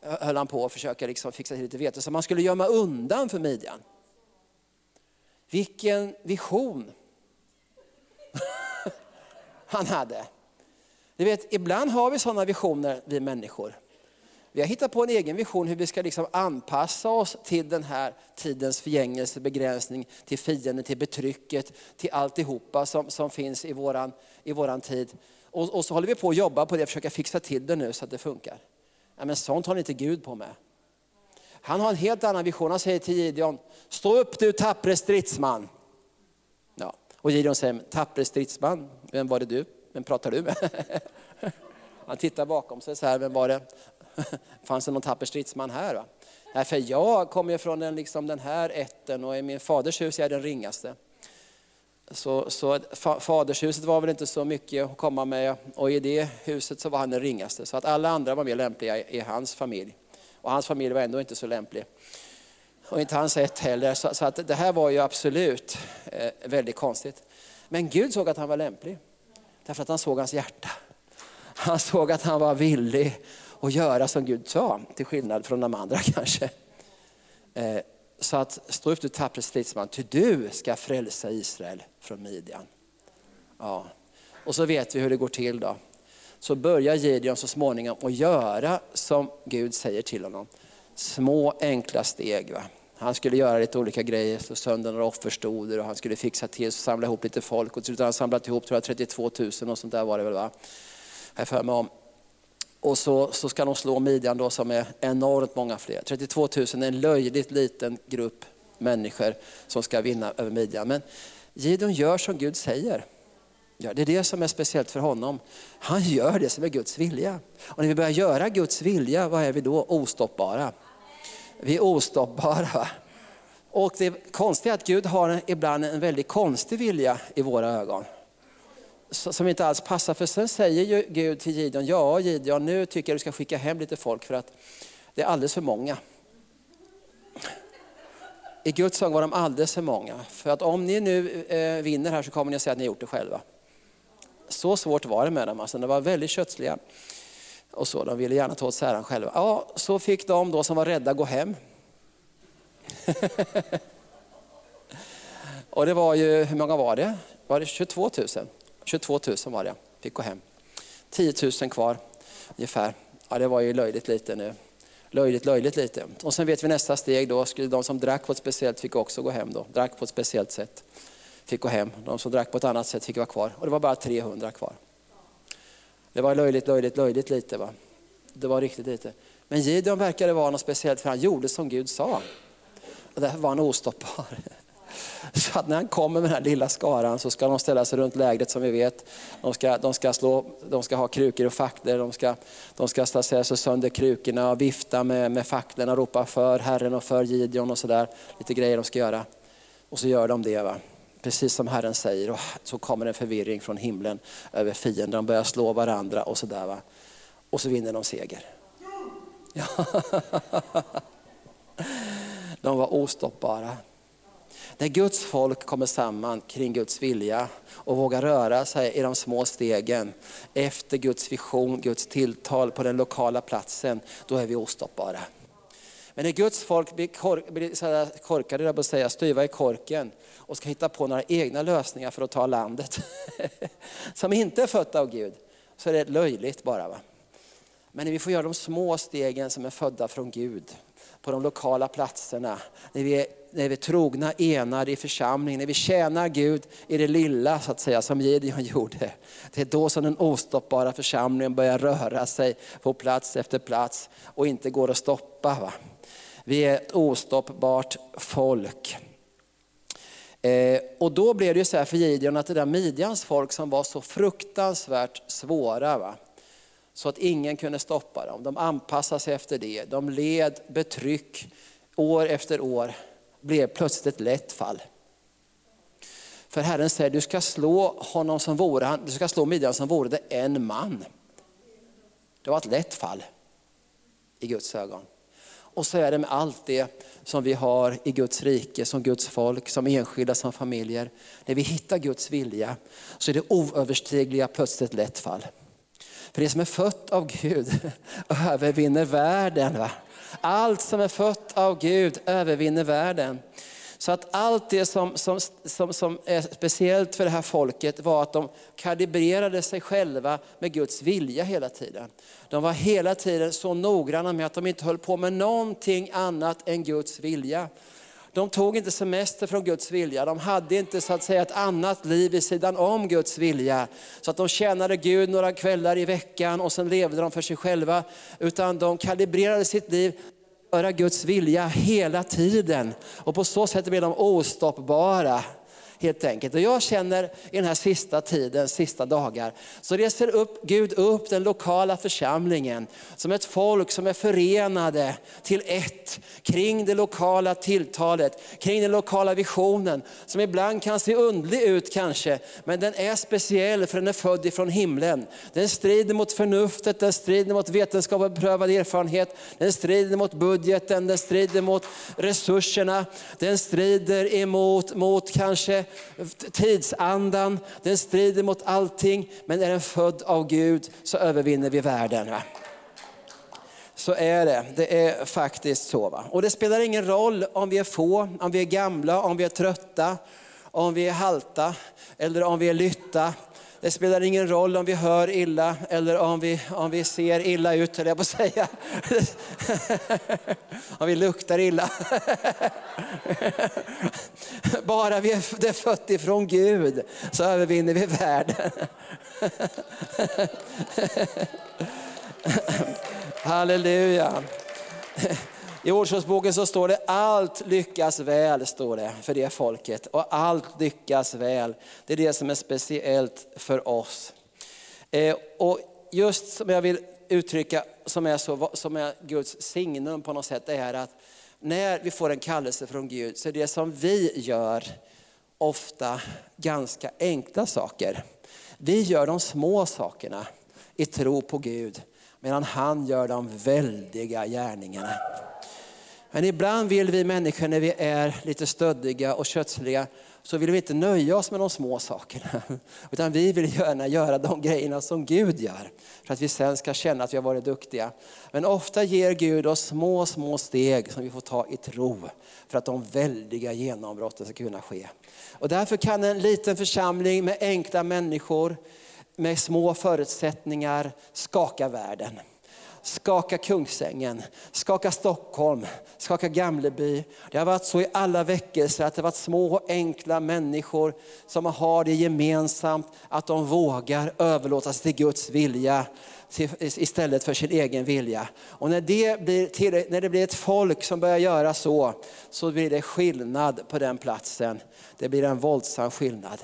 Höll han på att försöka liksom fixa till lite vete, så man skulle gömma undan för midjan. Vilken vision han hade. Du vet, ibland har vi sådana visioner, vi människor. Vi har hittat på en egen vision hur vi ska liksom anpassa oss till den här tidens förgängelse, begränsning, till fienden, till betrycket, till alltihopa som, som finns i våran, i våran tid. Och, och så håller vi på att jobba på det, försöka fixa till det nu så att det funkar. Ja, men sånt har inte Gud på med. Han har en helt annan vision. Han säger till Gideon, stå upp du tappre stridsman. Ja. Och Gideon säger, tappre stridsman, vem var det du? Vem pratar du med? Han tittar bakom sig så här, vem var det? Fanns det någon tapper stridsman här? Va? Nej, för jag kommer från den, liksom den här ätten och i min faders hus är jag den ringaste. Så, så fadershuset var väl inte så mycket att komma med och i det huset så var han den ringaste. Så att alla andra var mer lämpliga i, i hans familj. Och hans familj var ändå inte så lämplig. Och inte hans ett heller. Så, så, att det här var ju absolut eh, väldigt konstigt. Men Gud såg att han var lämplig. Därför att han såg hans hjärta. Han såg att han var villig att göra som Gud sa, till skillnad från de andra kanske. Eh, så att stå upp du tappre stridsman, ty du ska frälsa Israel från Midjan. Ja. Och så vet vi hur det går till då. Så börjar Gideon så småningom att göra som Gud säger till honom. Små enkla steg. Va? Han skulle göra lite olika grejer, slå sönder några offerstoder och han skulle fixa till, samla ihop lite folk. Och till slut har han samlat ihop tror jag, 32 000 och sånt där var det väl va? Jag för mig om. Och så, så ska de slå midjan då som är enormt många fler. 32 000 är en löjligt liten grupp människor som ska vinna över midjan. Men Gideon gör som Gud säger. Ja, det är det som är speciellt för honom. Han gör det som är Guds vilja. Och när vi börjar göra Guds vilja, vad är vi då? Ostoppbara. Vi är ostoppbara. Och det konstiga är att Gud har ibland en väldigt konstig vilja i våra ögon. Som inte alls passar, för sen säger ju Gud till Gideon, ja Gideon nu tycker jag du ska skicka hem lite folk för att det är alldeles för många. I Guds sång var de alldeles för många. För att om ni nu eh, vinner här så kommer ni att säga att ni har gjort det själva. Så svårt var det med dem, alltså, de var väldigt kötsliga. Och så, de ville gärna ta åt sig äran själva. Ja, så fick de då som var rädda gå hem. och det var ju, hur många var det? Var det 22 000? 22 000 var det, fick gå hem. 10 000 kvar ungefär. Ja, det var ju löjligt lite nu. Löjligt, löjligt lite. Och sen vet vi nästa steg då, skulle de som drack på ett speciellt fick också gå hem då. Drack på ett speciellt sätt fick gå hem. De som drack på ett annat sätt fick vara kvar. Och det var bara 300 kvar. Det var löjligt, löjligt, löjligt lite. Va? Det var riktigt lite. Men Gideon verkade vara något speciellt för han gjorde som Gud sa. Och därför var han ostoppbar. Så att när han kommer med den här lilla skaran så ska de ställa sig runt lägret som vi vet. De ska, de ska, slå, de ska ha krukor och facklor, de ska, de ska säga så sönder krukorna och vifta med, med facklorna och ropa för Herren och för Gideon och sådär. Lite grejer de ska göra. Och så gör de det. Va? Precis som Herren säger. Och så kommer en förvirring från himlen över fienden. De börjar slå varandra och sådär. Va? Och så vinner de seger. Ja. De var ostoppbara. När Guds folk kommer samman kring Guds vilja och vågar röra sig i de små stegen efter Guds vision, Guds tilltal på den lokala platsen, då är vi ostoppbara. Men när Guds folk blir, kork, blir så korkade, på att säga, styva i korken och ska hitta på några egna lösningar för att ta landet, som inte är fött av Gud, så är det löjligt bara. Va? Men när vi får göra de små stegen som är födda från Gud, på de lokala platserna, när vi är, när vi är trogna, enade i församlingen, när vi tjänar Gud i det lilla så att säga, som Gideon gjorde. Det är då som den ostoppbara församlingen börjar röra sig på plats efter plats och inte går att stoppa. Va? Vi är ett ostoppbart folk. Eh, och då blev det ju så här för Gideon att det där Midjans folk som var så fruktansvärt svåra, va? Så att ingen kunde stoppa dem. De anpassade sig efter det. De led betryck år efter år, blev plötsligt ett lätt fall. För Herren säger, du ska slå honom som vore han, du ska slå Midjan som vore det en man. Det var ett lätt fall i Guds ögon. Och så är det med allt det som vi har i Guds rike, som Guds folk, som enskilda, som familjer. När vi hittar Guds vilja så är det oöverstigliga plötsligt ett lätt fall. För det som är fött av Gud övervinner världen. Va? Allt som är fött av Gud övervinner världen. Så att allt det som, som, som, som är speciellt för det här folket var att de kalibrerade sig själva med Guds vilja hela tiden. De var hela tiden så noggranna med att de inte höll på med någonting annat än Guds vilja. De tog inte semester från Guds vilja. De hade inte så att säga ett annat liv vid sidan om Guds vilja. Så att de tjänade Gud några kvällar i veckan och sen levde de för sig själva. Utan de kalibrerade sitt liv göra Guds vilja hela tiden. Och på så sätt blev de ostoppbara helt enkelt. Och jag känner i den här sista tiden, sista dagar, så reser upp Gud upp den lokala församlingen som ett folk som är förenade till ett kring det lokala tilltalet, kring den lokala visionen som ibland kan se undlig ut kanske, men den är speciell för den är född ifrån himlen. Den strider mot förnuftet, den strider mot vetenskap och beprövad erfarenhet, den strider mot budgeten, den strider mot resurserna, den strider emot mot kanske tidsandan, den strider mot allting. Men är den född av Gud så övervinner vi världen. Va? Så är det, det är faktiskt så. Va? Och det spelar ingen roll om vi är få, om vi är gamla, om vi är trötta, om vi är halta eller om vi är lytta. Det spelar ingen roll om vi hör illa eller om vi, om vi ser illa ut, höll jag på att säga. om vi luktar illa. Bara vi är fött ifrån Gud så övervinner vi världen. Halleluja. I Ordspråksboken så står det allt lyckas väl, står det för det folket. Och allt lyckas väl. Det är det som är speciellt för oss. Eh, och just som jag vill uttrycka, som är, så, som är Guds signum på något sätt, det är att när vi får en kallelse från Gud så är det som vi gör ofta ganska enkla saker. Vi gör de små sakerna i tro på Gud medan han gör de väldiga gärningarna. Men ibland vill vi människor när vi är lite stöddiga och kötsliga så vill vi inte nöja oss med de små sakerna. Utan vi vill gärna göra de grejerna som Gud gör. För att vi sen ska känna att vi har varit duktiga. Men ofta ger Gud oss små, små steg som vi får ta i tro. För att de väldiga genombrotten ska kunna ske. Och därför kan en liten församling med enkla människor, med små förutsättningar skaka världen skaka Kungsängen, skaka Stockholm, skaka Gamleby. Det har varit så i alla väckelser att det har varit små enkla människor som har det gemensamt att de vågar överlåta sig till Guds vilja istället för sin egen vilja. Och när det, blir till, när det blir ett folk som börjar göra så, så blir det skillnad på den platsen. Det blir en våldsam skillnad.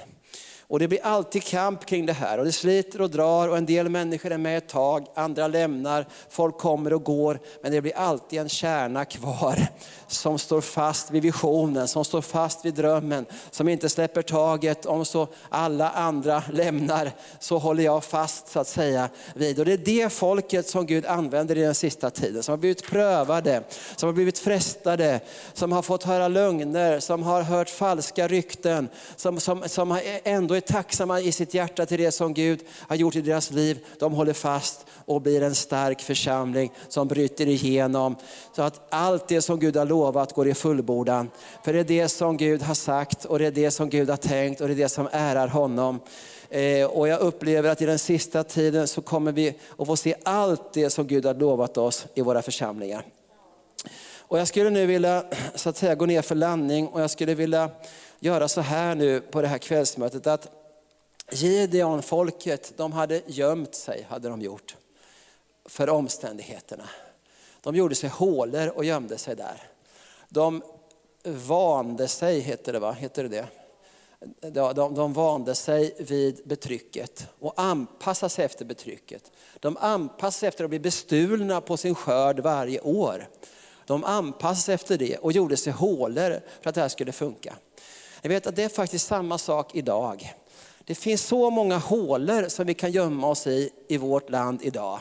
Och det blir alltid kamp kring det här och det sliter och drar och en del människor är med ett tag, andra lämnar, folk kommer och går. Men det blir alltid en kärna kvar som står fast vid visionen, som står fast vid drömmen, som inte släpper taget. Om så alla andra lämnar så håller jag fast så att säga vid. Och det är det folket som Gud använder i den sista tiden, som har blivit prövade, som har blivit frestade, som har fått höra lögner, som har hört falska rykten, som, som, som ändå är tacksamma i sitt hjärta till det som Gud har gjort i deras liv. De håller fast och blir en stark församling som bryter igenom. Så att allt det som Gud har lovat går i fullbordan. För det är det som Gud har sagt och det är det som Gud har tänkt och det är det som ärar honom. Eh, och jag upplever att i den sista tiden så kommer vi att få se allt det som Gud har lovat oss i våra församlingar. Och jag skulle nu vilja så att säga, gå ner för landning och jag skulle vilja göra så här nu på det här kvällsmötet att Gideon-folket, de hade gömt sig, hade de gjort, för omständigheterna. De gjorde sig hålor och gömde sig där. De vande sig, heter det va? Heter det det? de, de, de vande sig vid betrycket och anpassade sig efter betrycket. De anpassade sig efter att bli bestulna på sin skörd varje år. De anpassade sig efter det och gjorde sig hålor för att det här skulle funka. Jag vet att det är faktiskt samma sak idag. Det finns så många hålor som vi kan gömma oss i i vårt land idag.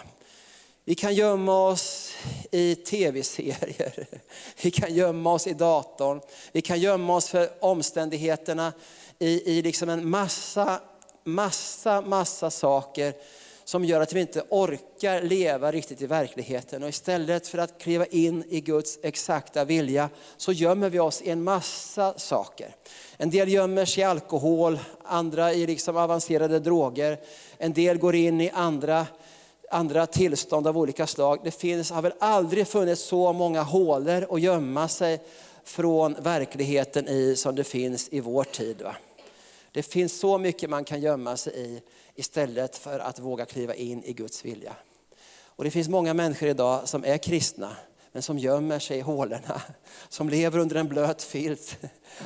Vi kan gömma oss i tv-serier, vi kan gömma oss i datorn, vi kan gömma oss för omständigheterna i, i liksom en massa, massa, massa saker som gör att vi inte orkar leva riktigt i verkligheten. Och istället för att kliva in i Guds exakta vilja så gömmer vi oss i en massa saker. En del gömmer sig i alkohol, andra i liksom avancerade droger. En del går in i andra, andra tillstånd av olika slag. Det finns, har väl aldrig funnits så många hålor att gömma sig från verkligheten i som det finns i vår tid. Va? Det finns så mycket man kan gömma sig i istället för att våga kliva in i Guds vilja. Och det finns många människor idag som är kristna men som gömmer sig i hålorna. Som lever under en blöt filt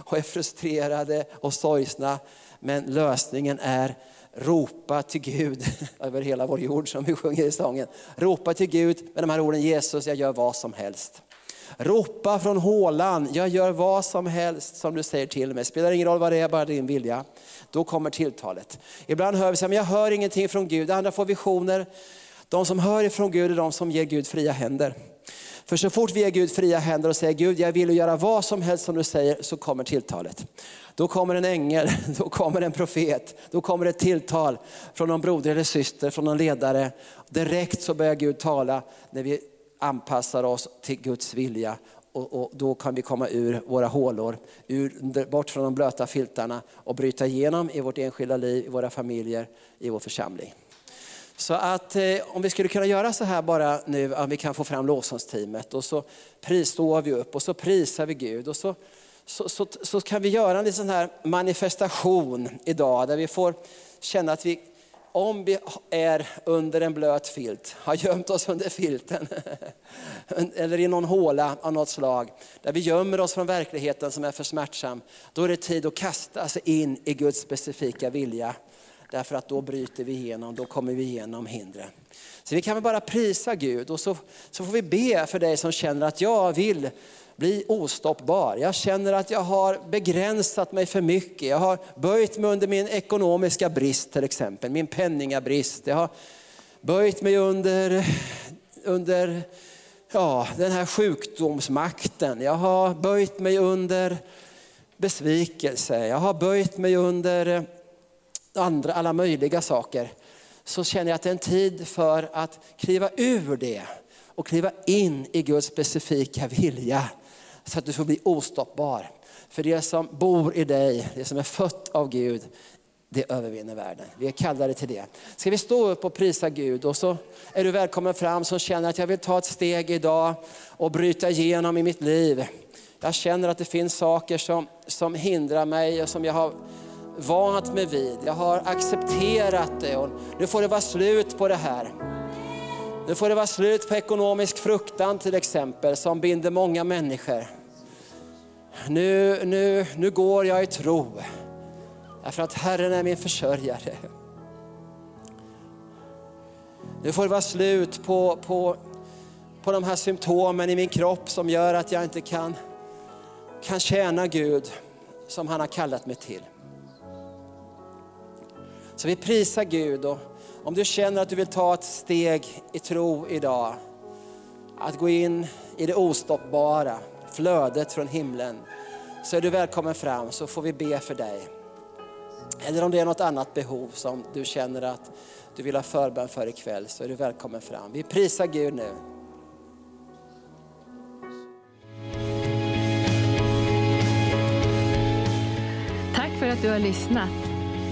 och är frustrerade och sorgsna. Men lösningen är ropa till Gud över hela vår jord som vi sjunger i sången. Ropa till Gud med de här orden Jesus jag gör vad som helst. Ropa från hålan, jag gör vad som helst som du säger till mig. Spelar ingen roll vad det är, bara din vilja. Då kommer tilltalet. Ibland hör vi att jag hör ingenting från Gud, andra får visioner. De som hör ifrån Gud är de som ger Gud fria händer. För så fort vi ger Gud fria händer och säger Gud jag vill göra vad som helst som du säger så kommer tilltalet. Då kommer en ängel, då kommer en profet, då kommer ett tilltal från någon broder eller syster, från någon ledare. Direkt så börjar Gud tala när vi anpassar oss till Guds vilja och, och, då kan vi komma ur våra hålor, ur, bort från de blöta filtarna och bryta igenom i vårt enskilda liv, i våra familjer, i vår församling. Så att eh, om vi skulle kunna göra så här bara nu, att vi kan få fram lovsångsteamet och så prisstår vi upp och så prisar vi Gud och så, så, så, så kan vi göra en liten sån här manifestation idag där vi får känna att vi om vi är under en blöt filt, har gömt oss under filten eller i någon håla av något slag, där vi gömmer oss från verkligheten som är för smärtsam, då är det tid att kasta sig in i Guds specifika vilja. Därför att då bryter vi igenom, då kommer vi igenom hindren. Så vi kan väl bara prisa Gud och så, så får vi be för dig som känner att jag vill bli ostoppbar. Jag känner att jag har begränsat mig för mycket. Jag har böjt mig under min ekonomiska brist till exempel, min penningabrist. Jag har böjt mig under, under ja, den här sjukdomsmakten. Jag har böjt mig under besvikelse. Jag har böjt mig under eh, andra, alla möjliga saker. Så känner jag att det är en tid för att kliva ur det och kliva in i Guds specifika vilja så att du får bli ostoppbar. För det som bor i dig, det som är fött av Gud, det övervinner världen. Vi är kallade till det. Ska vi stå upp och prisa Gud och så är du välkommen fram som känner att jag vill ta ett steg idag och bryta igenom i mitt liv. Jag känner att det finns saker som, som hindrar mig och som jag har vant mig vid. Jag har accepterat det och nu får det vara slut på det här. Nu får det vara slut på ekonomisk fruktan till exempel som binder många människor. Nu, nu, nu går jag i tro. Därför att Herren är min försörjare. Nu får det vara slut på, på, på de här symptomen i min kropp som gör att jag inte kan, kan tjäna Gud som han har kallat mig till. Så vi prisar Gud och om du känner att du vill ta ett steg i tro idag, att gå in i det ostoppbara, flödet från himlen, så är du välkommen fram så får vi be för dig. Eller om det är något annat behov som du känner att du vill ha förbön för ikväll så är du välkommen fram. Vi prisar Gud nu. Tack för att du har lyssnat.